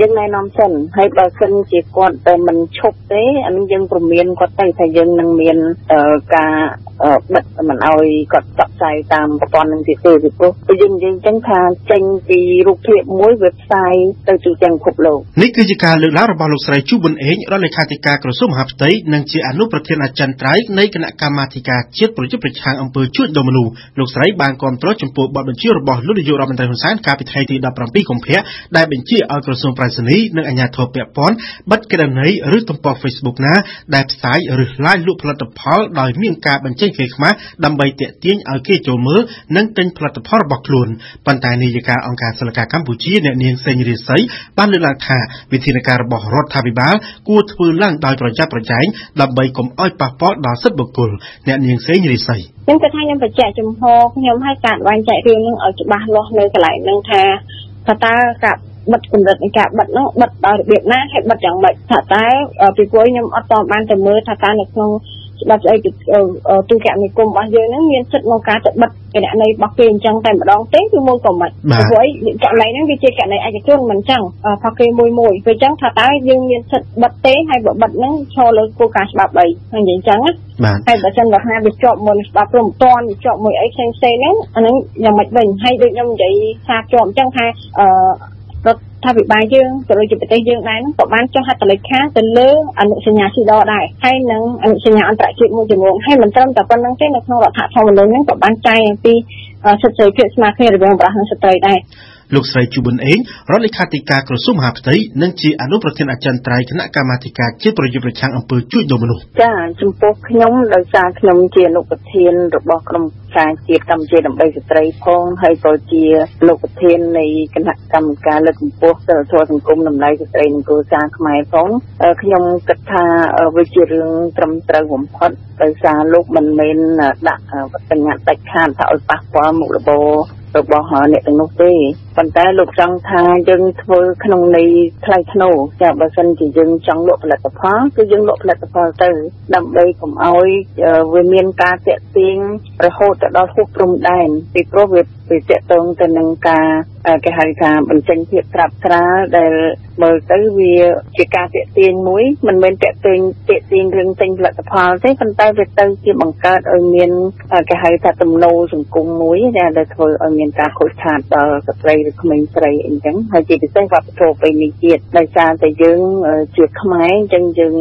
យើងណែនាំសិនហើយបើសិនជាគាត់តែមិនឈប់ទេអានេះយើងព្រមានគាត់ទៅថាយើងនឹងមានការ បិទមិនអោយគាត់ផ្សព្វផ្សាយតាមប្រព័ន្ធនឹងទៀតទេពីព្រោះយើងនិយាយចឹងថាចេញពីរូបភាពមួយវាផ្សាយទៅទូទាំងពិភពលោកនេះគឺជាការលើកឡើងរបស់លោកស្រីជូប៊ុនអេងរដ្ឋលេខាធិការក្រសួងមហាផ្ទៃនិងជាអនុប្រធានអចិន្ត្រៃយ៍នៃគណៈកម្មាធិការជាតិប្រយុទ្ធប្រឆាំងអំពើជួញដូរមនុស្សលោកស្រីបានគាំទ្រចំពោះបទបញ្ជារបស់លោកនាយករដ្ឋមន្ត្រីហ៊ុនសែនកាលពីថ្ងៃទី17កុម្ភៈដែលបញ្ជាឲ្យក្រសួងប្រៃសណីនិងអាជ្ញាធរពាក់ព័ន្ធបិទគណនីឬទំព័រ Facebook ណាដែលផ្សាយឬ live លក់ផលិតផលដោយមានការបញ្ចេញគេខ្មាស់ដើម្បីទាក់ទាញឲ្យគេចូលមើលនិងទិញផលិតផលរបស់ខ្លួនប៉ុន្តែនាយិកាអង្គការសិលកាកម្ពុជាអ្នកនាងសេងរាសីបានលើកឡើងថាវិធានការរបស់រដ្ឋាភិបាលគួរធ្វើឡើងដោយប្រយ័ត្នប្រយែងដើម្បីកុំឲ្យប៉ះពាល់ដល់សិទ្ធិបុគ្គលអ្នកនាងសេងរាសីខ្ញុំគិតថាខ្ញុំបញ្ជាក់ចំហខ្ញុំឲ្យការបែងចែករឿងនឹងឲ្យច្បាស់លាស់នៅកន្លែងនឹងថាថាតើការបិទកម្រិតនៃការបិទនោះបិទដោយរបៀបណាហើយបិទយ៉ាងម៉េចថាតើពីព្រោះខ្ញុំអត់តបានទៅមើលថាតើនៅក្នុង ច្បាប់ស្អីទូរគមនាគមន៍របស់យើងហ្នឹងមានសិទ្ធិក្នុងការទៅបិទគណនីរបស់គេអញ្ចឹងតែម្ដងទេគឺមួយក៏មិនព្រោះករណីហ្នឹងវាជាករណីឯកជនមិនអញ្ចឹងផកគេមួយមួយពេលអញ្ចឹងថាតើយើងមានសិទ្ធិបិទទេហើយបើបិទហ្នឹងឈរលើគោលការណ៍ច្បាប់អីហើយអញ្ចឹងណាហើយបើសិនបើថាវាជាប់មួយច្បាប់ព្រមតាន់វាជាប់មួយអីផ្សេងផ្សេងហ្នឹងអាហ្នឹងយ៉ាងម៉េចវិញហើយដូចខ្ញុំនិយាយថាជាប់អញ្ចឹងថាអឺរដ្ឋា ភិបាលយើងក៏ដូចជាប្រទេសយើងដែរហ្នឹងក៏បានចុះហត្ថលេខាទៅលើអនុសញ្ញាស៊ីដដែរហើយនឹងអនុសញ្ញាអន្តរជាតិមួយចំនួនហើយមិនត្រឹមតែប៉ុណ្្នឹងទេនៅក្នុងរដ្ឋធម្មនុញ្ញហ្នឹងក៏បានចែងអំពីសិទ្ធិសេរីភាពស្មើគ្នារវាងបុរសនិងស្ត្រីដែរ លោកស្រីជូប៊ុនអេងរដ្ឋលេខាធិការក្រសួងមហាផ្ទៃនិងជាអនុប្រធានអចិន្ត្រៃយ៍គណៈកម្មាធិការជាតិប្រយុទ្ធប្រឆាំងអំពើជួញដូរមនុស្សចាចំពោះខ្ញុំដោយសារខ្ញុំជាអនុប្រធានរបស់ក្រុមការជាតិកម្ពុជាដើម្បីស្ត្រីផងហើយក៏ជាអនុប្រធាននៃគណៈកម្មការលើកកម្ពស់សិលធម៌សង្គមតម្លៃស្ត្រីនិងគ្រួសារខ្មែរផងខ្ញុំគិតថាវាជារឿងត្រឹមត្រូវបំផុតដោយសារលោកមិនមែនដាក់វត្តញ្ញាដាច់ខាតថាឲ្យប៉ះពាល់មុខរបរ របស់អ្នកទាំងនោះទេប៉ុន្តែលោកចង់ថាយើងធ្វើក្នុងន័យថ្លៃថ្នូរចាបើសិនជាយើងចង់លក់ផលិតផលគឺយើងលក់ផលិតផលទៅ ដើម្បីកុំឲ្យវាមានការតាក់ទាញរហូតទៅដល់ហួសព្រំដែនពីព្រោះវាវាតាក់ទងទៅនឹងការគេហៅថាបញ្ចេញភាពត្រាប់ស្រាលដែលមើលទៅវាជាការតាក់ទាញមួយមិនមែនតាក់ទាញតាក់ទាញរឿងទិញផលិតផលទេប៉ុន្តែវាទៅជាបង្កើតឲ្យមានគេហៅថាទំនោរសង្គមមួយដែលធ្វើឲ្យមានការខូចខាតដល់ស្ត្រីឬក្មេងស្រីអីចឹងហើយជាពិសេសវប្បធម៌ពេលនេះជាតិដោយសារតែយើងជាខ្មែរអញ្ចឹងយើង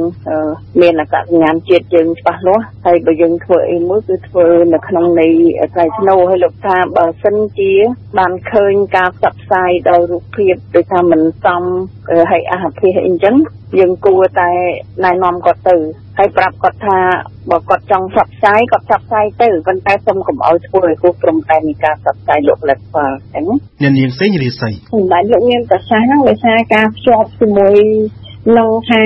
មានអត្តសញ្ញាណជាតិយើងច្បាស់លាស់ហើយបើយើងធ្វើអីមួយគឺធ្វើនៅក្នុងន័យថ្លៃថ្នូរហើយលោកថាបើសិនជាបានឃើញការផ្សព្វផ្សាយដោយរូបភាពដូចថាមិនសមហើយអហភិអីចឹងយើងគួរតែណែនាំគាត់ទៅហើយប្រាប់គាត់ថាបើគាត់ចង់ផ្សព្វផ្សាយគាត់ផ្សព្វផ្សាយទៅប៉ុន្តែសូមកុំឲ្យធ្វើឲ្យគោះព្រំតែនៃការផ្សព្វផ្សាយលោកផលិតផលអញ្ចឹងអ្នកនាងសេងរាសីសម្រាប់លោកមានប្រសាសន៍ហ្នឹងដោយសារការភ្ជាប់ជាមួយ ក្នុងថា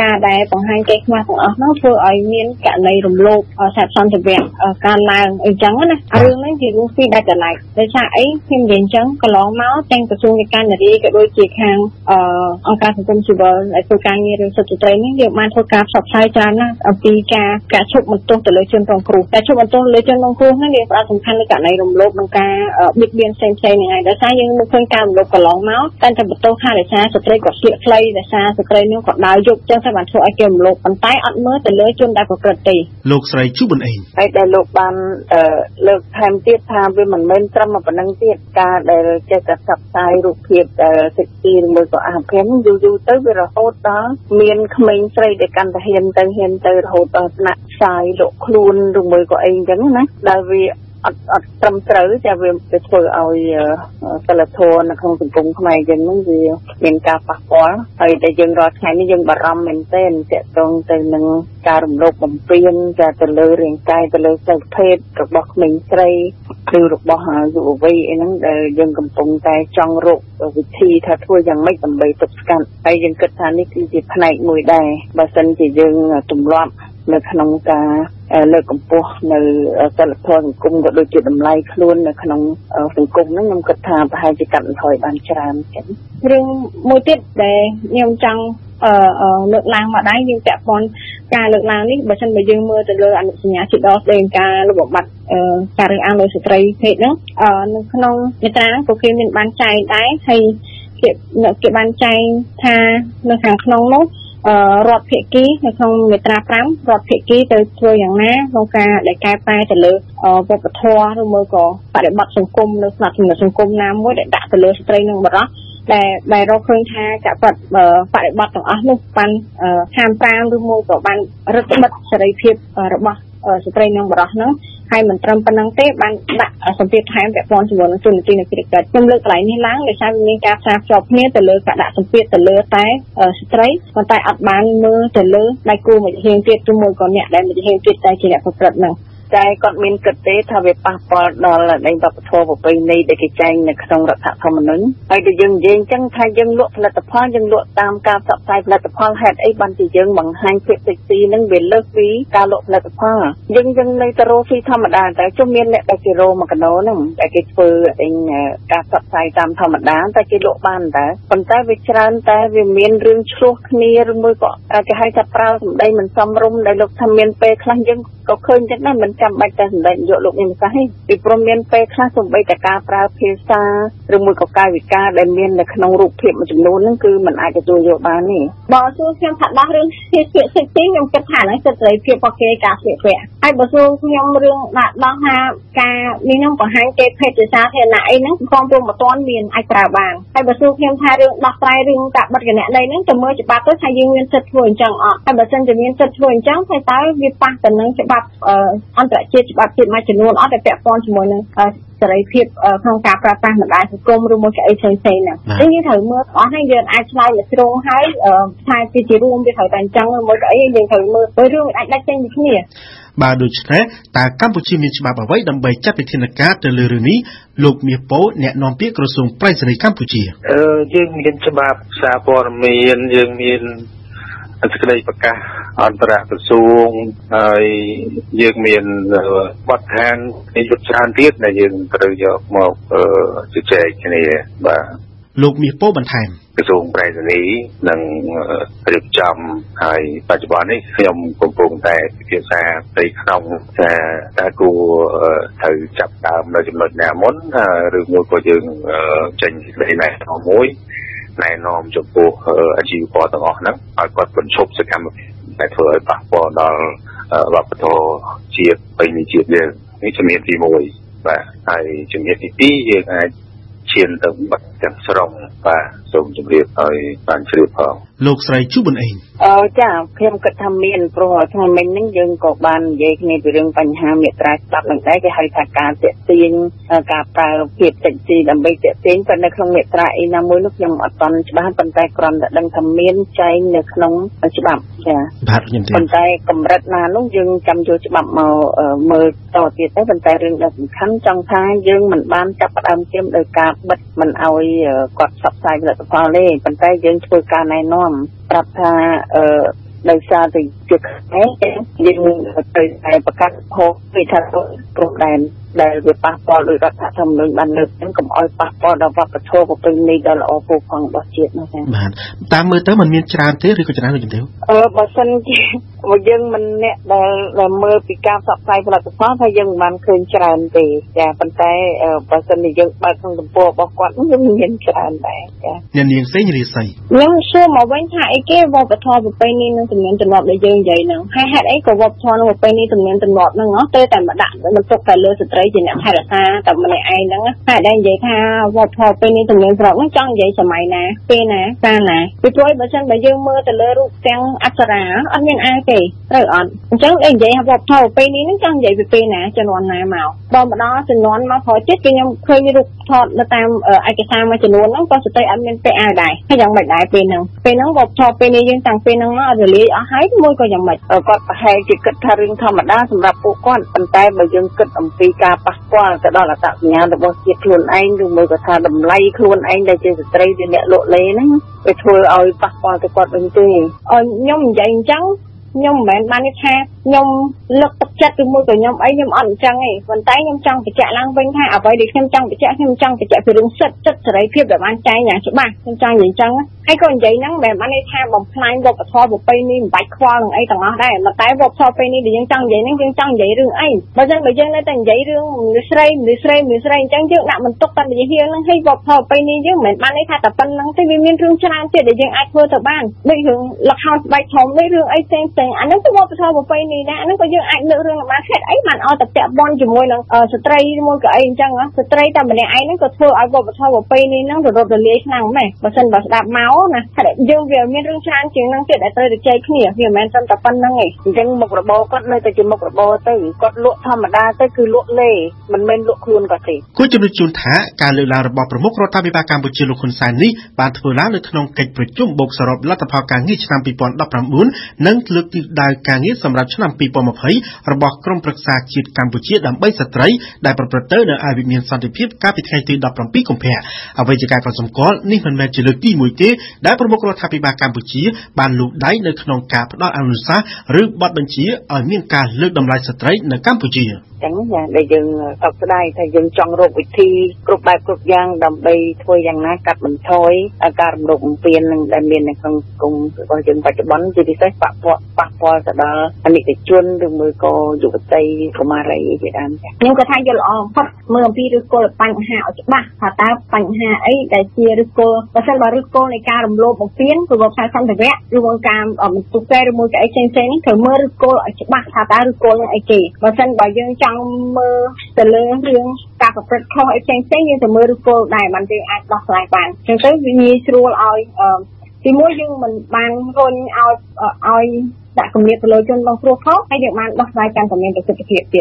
ការដែលបង្ហាញគេខ្មាស់ទាំងអស់នោះធ្វើឲ្យមានករណីរំលោភសត្វសន្តិវៈការឡើងអីចឹងណារឿងហ្នឹងជារឿងពីរដាច់ដライដោយសារអីខ្ញុំនិយាយអញ្ចឹងកន្លងមកទាំងក្រសួងនៃការនារីក៏ដូចជាខាងអង្គការសង្គមស៊ីវិលដែលធ្វើការងាររឿងសិទ្ធិស្ត្រីនេះយើងបានធ្វើការផ្សព្វផ្សាយច្រើនណាស់អំពីការការឈប់បន្ទោសទៅលើជនរងគ្រោះការឈប់បន្ទោសលើជនរងគ្រោះនេះវាផ្ដោតសំខាន់លើករណីរំលោភនិងការបៀតបៀនផ្សេងៗហ្នឹងហើយដោយសារយើងមើលឃើញការរំលោភកន្លងមកតែតែបន្ទោសថាដោយសារស្ត្រីគាត់ស្លៀកខ្លីដោយសារស្ត្រីនោះគាត់ដើរយប់ចឹងតែបានធ្វើឲ្យគេរំលោភប៉ុន្តែអត់មើលទៅលើជនដែលប្រព្រឹត្តទេលោកស្រីជូប៊ុនអេងហើយដែលលោកបានលើកថែមទៀតថាវាមិនមែនត្រឹមប៉ុណ្្នឹងទៀតការដែលចេះតែផ្សព្វផ្សាយរូបភាពដែលសិទ្ធិមួយក៏អភិភិនយូរយូរទៅវារហូតដល់មានក្មេងស្រីដែលកាន់តែហ៊ានទៅហ៊ានទៅរហូតដល់ថ្នាក់ផ្សាយលក់ខ្លួនឬមួយក៏អីចឹងណាដែលវា អត់អត់ត្រឹមត្រូវតែវាទៅធ្វើឲ្យសិលធម៌នៅក្នុងសង្គមខ្មែរយើងហ្នឹងវាមានការប៉ះពាល់ហើយតែយើងរាល់ថ្ងៃនេះយើងបារម្ភមែនទែនទាក់ទងទៅនឹងការរំលោភបំពានចាទៅលើរាងកាយទៅលើសិទ្ធិភេទរបស់ក្មេងស្រីឬរបស់យុវវ័យអីហ្នឹងដែលយើងកំពុងតែចង់រកវិធីថាធ្វើយ៉ាងម៉េចដើម្បីទប់ស្កាត់ហើយយើងគិតថានេះគឺជាផ្នែកមួយដែរបើសិនជាយើងទម្លាប់ នៅក្នុងការលើកកម្ពស់នៅសិលធម៌សង្គមក៏ដូចជាតម្លៃខ្លួននៅក្នុងសង្គមហ្នឹងខ្ញុំគិតថាប្រហែលជាកាត់បន្ថយបានច្រើនចឹងរឿងមួយទៀតដែលខ្ញុំចង់អឺលើកឡើងមកដែរយើងពាក់ព័ន្ធការលើកឡើងនេះបើមិនបើយើងមើលទៅលើអនុសញ្ញាជាដល់ស្ដីការលុបបំបាត់ការរើសអើងលើស្ត្រីភេទហ្នឹងនៅក្នុងនេត្រាក៏គេមានបានចែងដែរហើយគេគេបានចែងថានៅខាងក្នុងនោះ រដ្ឋភិគីនៅក្នុងមេត្រា5រដ្ឋភិគីទៅធ្វើយ៉ាងណាក្នុងការដែលកែប្រែទៅលើវប្បធម៌ឬមួយក៏បរិបត្តិសង្គមនៅស្នាដៃសង្គមណាមួយដែលដាក់ទៅលើស្ត្រីនិងបុរសដែលដែលរកឃើញថាកាបបរិបត្តិទាំងអស់នោះបានហាមប្រាមឬមួយក៏បានរឹតបន្តឹងសេរីភាពរបស់ស្ត្រីនិងបុរសហ្នឹង ហើយមិនត្រឹមប៉ុណ្្នឹងទេបានដាក់សម្ពាធថែមពាក់ព័ន្ធជាមួយនឹងទូនាទីនៃកិច្ចការខ្ញុំលើកកន្លែងនេះឡើងដោយសារមានការផ្សារភ្ជាប់គ្នាទៅលើការដាក់សម្ពាធទៅលើតែស្ត្រីប៉ុន្តែអត់បានមើលទៅលើដៃគូមួយហៀងទៀតឬមួយក៏អ្នកដែលមួយហៀងទៀតតែជាអ្នកប្រព្រឹត្តហ្នឹង តែគាត់មានគិតទេថាវាប៉ះពាល់ដល់នៃវប្បធម៌ប្រពៃណីដែលគេចែងនៅក្នុងរដ្ឋធម្មនុញ្ញហើយដូចយើងនិយាយអញ្ចឹងថាយើងលក់ផលិតផលយើងលក់តាមការផ្សព្វផ្សាយផលិតផលហេតុអីបានជាយើងបង្ហាញភាពសេកស៊ីនឹងវាលើសពីការលក់ផលិតផលយើងយើងនៅតែរកស៊ីធម្មតាតែជុំមានអ្នកដែលគេរកមួយកណោហ្នឹងតែគេធ្វើអីការផ្សព្វផ្សាយតាមធម្មតាតែគេលក់បានតែប៉ុន្តែវាច្រើនតែវាមានរឿងឆ្លោះគ្នាឬមួយក៏គេហៅថាប្រើសម្ដីមិនសមរម្យដែលលោកថាមានពេលខ្លះយើងក៏ឃើញចឹងដែរមិនចាំបាច់តែសម្ដែងយកលោកមានប្រសាសន៍ទេពីព្រោះមានពេលខ្លះសំបីតែការប្រើភាសាឬមួយក៏កាយវិការដែលមាននៅក្នុងរូបភាពមួយចំនួនហ្នឹងគឺมันអាចទទួលយកបានទេ បើសួរខ្ញុំថាដោះរឿងស្លៀកពាក់សិទ្ធិខ្ញុំគិតថាហ្នឹងសិទ្ធិសេរីភាពរបស់គេការស្លៀកពាក់ហើយបើសួរខ្ញុំរឿងដាក់ដោះថាការនេះហ្នឹងបង្ហាញគេភេទជាសាធារណៈអីហ្នឹងក្រុមព្រំមិនទាន់មានអាចប្រើបានហើយបើសួរខ្ញុំថារឿងដោះស្រាយរឿងការបិទគណនីហ្នឹងទៅមើលច្បាប់ទៅថាយើងមានសិទ្ធិធ្វើអញ្ចឹងអត់ហើយបើសិនជាមានសិទ្ធិធ្វើអញ្ចឹងហើយតើវាប៉ះទៅនឹងច្បាប់អន្តរជាតិច្បាប់ជាតិមួយចំនួនអត់ដែលពាក់ព័ន្ធជាមួយនឹងសេរីភាពក្នុងការប្រើប្រាស់បណ្ដាញសង្គមឬមួយក៏អីផ្សេងៗហ្នឹងអញ្ចឹងយើងត្រូវមើលអស់ហ្នឹងយើងអាចឆ្លើយលើជ្រុងហើយផ្សាយពីជារួមវាត្រូវតែអញ្ចឹងមួយក៏អីយើងត្រូវមើលព្រោះរឿងអាចដាច់ចេញពីគ្នាបើដូច្នេះតើកម្ពុជាមានច្បាប់អ្វីដើម្បីចាត់វិធានការទៅលើរឿងនេះលោកមាសពោអ្នកនាំពាក្យក្រសួងប្រៃសណីកម្ពុជាអឺយើងមានច្បាប់សារព័ត៌មានយើងមានសេចក្តីប្រកាសអន្តរក្រសួងហើយយើងមានបទដ្ឋាននេះយុទ្ធច្រើនទៀតដែលយើងត្រូវយកមកជជែកគ្នាបាទ លោកមាសពោបន្ថែមក្រសួងប្រៃសណីនឹងរៀបចំហើយបច្ចុប្បន្ននេះខ្ញុំកំពុងតែពិភាក្សាផ្ទៃក្នុងថាតើគួរត្រូវចាប់ដើមនៅចំណុចណាមុនឬមួយក៏យើងចេញសេចក្តីណែនាំមួយណែនាំចំពោះអាជីវករទាំងអស់ហ្នឹងឲ្យគាត់បញ្ឈប់សកម្មភាពដែលធ្វើឲ្យប៉ះពាល់ដល់វប្បធម៌ជាតិពេញជាតិយើងនេះជំនាញទី1បាទហើយជំនាញទី2យើងអាច ឈានទៅបិទទាំងស្រុងបាទសូមជម្រាបឲ្យបានជ្រាបផង លោកស្រីជូប៊ុនអេងអឺចាខ្ញុំគិតថាមានព្រោះថ្ងៃមិញហ្នឹងយើងក៏បាននិយាយគ្នាពីរឿងបញ្ហាមេត្រាច្បាប់នឹងដែរគេហៅថាការតាក់ទាញការប្រើភាពតិចទីដើម្បីតាក់ទាញប៉ុន្តែក្នុងមេត្រាអីណាមួយនោះខ្ញុំអត់ទាន់ច្បាស់ប៉ុន្តែគ្រាន់តែដឹងថាមានចែងនៅក្នុងច្បាប់ចាបាទខ្ញុំទេប៉ុន្តែកម្រិតណានោះយើងចាំយកច្បាប់មកមើលតទៀតទៅប៉ុន្តែរឿងដែលសំខាន់ចង់ថាយើងមិនបានចាប់ផ្ដើមជិមដោយការបិទមិនឲ្យគាត់ផ្សព្វផ្សាយផលិតផលទេប៉ុន្តែយើងធ្វើការណែនាំប្រាប់ថាអឺដោយសារតែ ជាខ្មែរយើងទៅតែប្រកាសហោពីថាព្រំដែនដែលវាប៉ះពាល់ដោយរដ្ឋធម្មនុញ្ញបានលើកហ្នឹងកុំឲ្យប៉ះពាល់ដល់វប្បធម៌ប្រពៃណីដ៏ល្អពូកង់របស់ជាតិនោះចា៎បាទតាមមើលទៅมันមានច្រើនទេឬក៏ច្រើនដូចទេអឺបើសិនជាបើយើងមិនអ្នកដែលដែលមើលពីការផ្សព្វផ្សាយផលិតផលថាយើងមិនបានឃើញច្រើនទេចាប៉ុន្តែបើសិនជាយើងបើកក្នុងទំព័ររបស់គាត់នោះយើងមានច្រើនដែរចាអ្នកនាងសេងរីស័យខ្ញុំសួរមកវិញថាអីគេវប្បធម៌ប្រពៃណីនិងទំនៀមទម្លាប់ដែលយើងនិយាយហ្នឹងហើយហេតុអីក៏វប្បធម៌និងប្រពៃណីទំនៀមទម្លាប់ហ្នឹងទៅតែមកដាក់បន្ទុកតែលើស្ត្រីជាអ្នកថែរក្សាតែម្នាក់ឯងហ្នឹងតែដែលនិយាយថាវប្បធម៌ពេលនេះទំនៀមស្រុកហ្នឹងចង់និយាយសម័យណាពេលណាកាលណាពីព្រោះបើសិនបើយើងមើលទៅលើរូបទាំងអប្សរាអត់មានអាទេត្រូវអត់អញ្ចឹងឯងនិយាយថាវប្បធម៌ពេលនេះហ្នឹងចង់និយាយពីពេលណាជំនាន់ណាមកបើម្ដងជំនាន់មកក្រោយទៀតគឺខ្ញុំឃើញរូបថតនៅតាមឯកសារមួយចំនួនហ្នឹងក៏ស្ត្រីអត់មានពាក់អាវដែរហើយយ៉ាងម៉េចដែរពេលហ្នឹងពេលហ្នឹងវប្បធម៌ពេលនេះយើងតាំងពេលហ្នឹងមកអត់រលាយអស់ហើយមួយក៏យ៉ាងម៉េចគាត់ប្រហែលជាគិតថារឿងធម្មតាសម្រាប់ពួកគាត់ប៉ុន្តែបើយើងគិតអំពីការប៉ះពាល់ទៅដល់អត្តសញ្ញាណរបស់ជាតិខ្លួនឯងឬមួយក៏ថាតម្លៃខ្លួនឯងដែលជាស្ត្រីជាអ្នកលក់លេហ្នឹងវាធ្វើឲ្យប៉ះពាល់ទៅគាត់វិញទេខ្ញុំនិយាយអញ្ចឹងខ្ញុំមិនមែនបានថាខ្ញុំលើកទឹកចិត្តឬមួយក៏ខ្ញុំអីខ្ញុំអត់អញ្ចឹងទេប៉ុន្តែខ្ញុំចង់បញ្ជាក់ឡើងវិញថាអ្វីដែលខ្ញុំចង់បញ្ជាក់ខ្ញុំចង់បញ្ជាក់ពីរឿងសិទ្ធិសិទ្ធិសេរីភាពដែលបានចែងយ៉ាងច្បាស់ខ្ញុំចង់និយាយអញ្ចឹងហើយក៏និយាយហ្នឹងមិនបានន័យថាបំផ្លាញវប្បធម៌ប្រពៃណីមិនបាច់ខ្វល់នឹងអីទាំងអស់ដែរតែវប្បធម៌ប្រពៃណីដែលយើងចង់និយាយហ្នឹងយើងចង់និយាយរឿងអីបើមិនបើយើងនៅតែនិយាយរឿងមនុស្សស្រីមនុស្សស្រីមនុស្សស្រីអញ្ចឹងយើងដាក់បន្ទុកតែនិយាយរឿងហ្នឹងហើយវប្បធម៌ប្រពៃណីយើងមិនបានន័យថាតែប៉ុណ្្នឹងទេវាមានរឿងច្រើនទៀតដែលយើងអាចធ្វើទៅបានដូចរឿងលខោនស្បែកធំដូចរឿងអីផ្សេងផ្សេងអាហ្នឹងគឺវប្បធម៌ប្រពៃណីដែរអាហ្នឹងក៏យើងអាចលើករឿងបានហេតុអីបានឲ្យតែពាក់ព័ន្ធជាមួយនឹងស្ត្រីមួយក៏អីអញ្ចឹងស្ត្រីតែម្នាក់ឯងហ្នឹងក៏ធ្វើឲ្យវប្បធម៌ប្រពៃណីហ្នឹងរត់រលាយខ្លាំងម៉េះបើសិនបើស្ដាប់មកណាយើងវាមានរឿងច្រើនជាងហ្នឹងទៀតដែលត្រូវទៅជែកគ្នាវាមិនមែនត្រឹមតែប៉ុណ្្នឹងទេអញ្ចឹងមុខរបរគាត់នៅតែជាមុខរបរទៅគាត់លក់ធម្មតាទៅគឺលក់លេមិនមែនលក់ខ្លួនគាត់ទេគួរជំរាបជូនថាការលើកឡើងរបស់ប្រមុខរដ្ឋាភិបាលកម្ពុជាលោកហ៊ុនសែននេះបានធ្វើឡើងនៅក្នុងកិច្ចប្រជុំបូកសរុបលទ្ធផលការងារឆ្នាំ2019និងលើកទិសដៅការងារសម្រាប់ឆ្នាំ2020របស់ក្រុមប្រឹក្សាជាតិកម្ពុជាដើម្បីស្ត្រីដែលប្រព្រឹត្តទៅនៅឯវិមានសន្តិភាពកាលពីថ្ងៃទី17កុម្ភៈអ្វីជាការកត់សម្គាល់នេះមិនមែនជាលើកទី1ទេដែលប្រមុខរដ្ឋាភិបាលកម្ពុជាបានលូកដៃនៅក្នុងការផ្ដល់អនុសាសន៍ឬបទបញ្ជាឲ្យមានការលើកតម្លៃស្ត្រីនៅកម្ពុជា។ ចឹងណាដែលយើងសោកស្ដាយថាយើងចង់រកវិធីគ្រប់បែបគ្រប់យ៉ាងដើម្បីធ្វើយ៉ាងណាកាត់បន្ថយការរំលោភបំពាននឹងដែលមាននៅក្នុងសង្គមរបស់យើងបច្ចុប្បន្នជាពិសេសប៉ះពាល់ប៉ះពាល់ទៅដល់អនិកជនឬមួយក៏យុវតីកុមារីជាដើមចាខ្ញុំក៏ថាយល់ល្អបំផុតមើលអំពីឫសគល់បញ្ហាឲ្យច្បាស់ថាតើបញ្ហាអីដែលជាឫសគល់បើសិនបើឫសគល់នៃការរំលោភបំពានគឺថាសន្តិវៈឬមួយការបន្ទុកគេឬមួយក៏អីផ្សេងៗនេះត្រូវមើលឫសគល់ឲ្យច្បាស់ថាតើឫសគល់នឹងអីគេបើសិនបើយើងចង់មើលទៅលើរឿងការប្រព្រឹត្តខុសអីផ្សេងផ្សេងយើងទៅមើលឫសគល់ដែរបានយើងអាចដោះស្រាយបានអញ្ចឹងទៅវាងាយស្រួលឲ្យទីមួយយើងមិនបានរុញឲ្យឲ្យដាក់គំនិតទៅលើជនរងគ្រោះខុសហើយយើងបានដោះស្រាយកាន់តែមានប្រសិទ្ធភាពទៀត